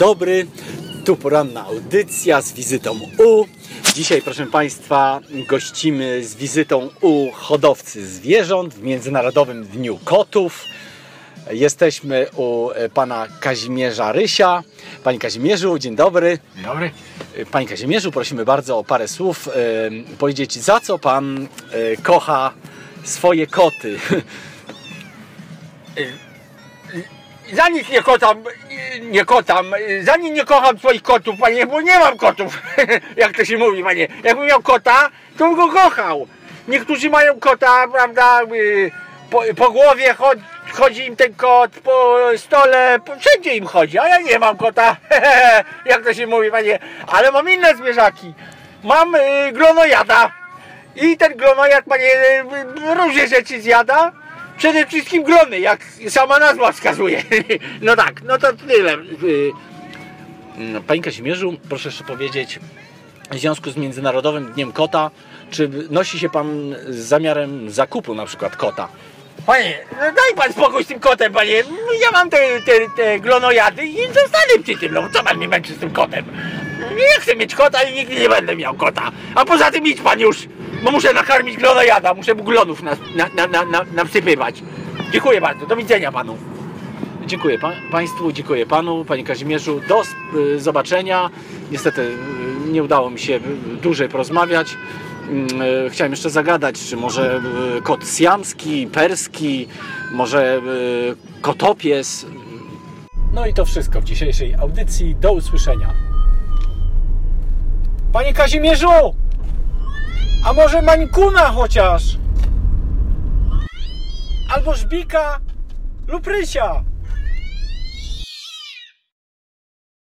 dobry. Tu poranna audycja z wizytą u. Dzisiaj, proszę Państwa, gościmy z wizytą u hodowcy zwierząt w Międzynarodowym Dniu Kotów. Jesteśmy u e, pana Kazimierza Rysia. Panie Kazimierzu, dzień dobry. Dzień dobry. Panie Kazimierzu, prosimy bardzo o parę słów. e, Powiedzieć, za co pan e, kocha swoje koty? Za nic nie kocham, nie kocham, za nic nie kocham swoich kotów, panie, bo nie mam kotów, jak to się mówi, panie. Jakbym miał kota, to bym go kochał. Niektórzy mają kota, prawda, y, po, po głowie chodzi, chodzi im ten kot, po stole, po, wszędzie im chodzi, a ja nie mam kota, jak to się mówi, panie. Ale mam inne zwierzaki. Mam y, i ten glonojad, panie, y, różne rzeczy zjada. Przede wszystkim glony, jak sama nazwa wskazuje. No tak, no to tyle. Y, Mm, Panie Kazimierzu, proszę jeszcze powiedzieć, w związku z Międzynarodowym Dniem Kota, czy nosi się Pan z zamiarem zakupu na przykład kota? Panie, no daj pan spokój z tym kotem, panie. Ja mam te, te, te glonojady i zostanę przy tym. No co pan mnie męczy z tym kotem? Nie chcę mieć kota i nigdy nie będę miał kota. A poza tym idź pan już, bo muszę nakarmić glonojada, muszę mu glonów na, na, na, na. Dziękuję bardzo, do widzenia panu. Dziękuję pa Państwu, dziękuję Panu, Panie Kazimierzu. Do y, zobaczenia. Niestety y, nie udało mi się y, dłużej porozmawiać. Mm, y, Chciałem jeszcze zagadać, czy może y, kot siamski, perski, może y, kotopies. No i to wszystko w dzisiejszej audycji. Do usłyszenia. Panie Kazimierzu! A może mańkuna chociaż? Albo żbika lub rysia?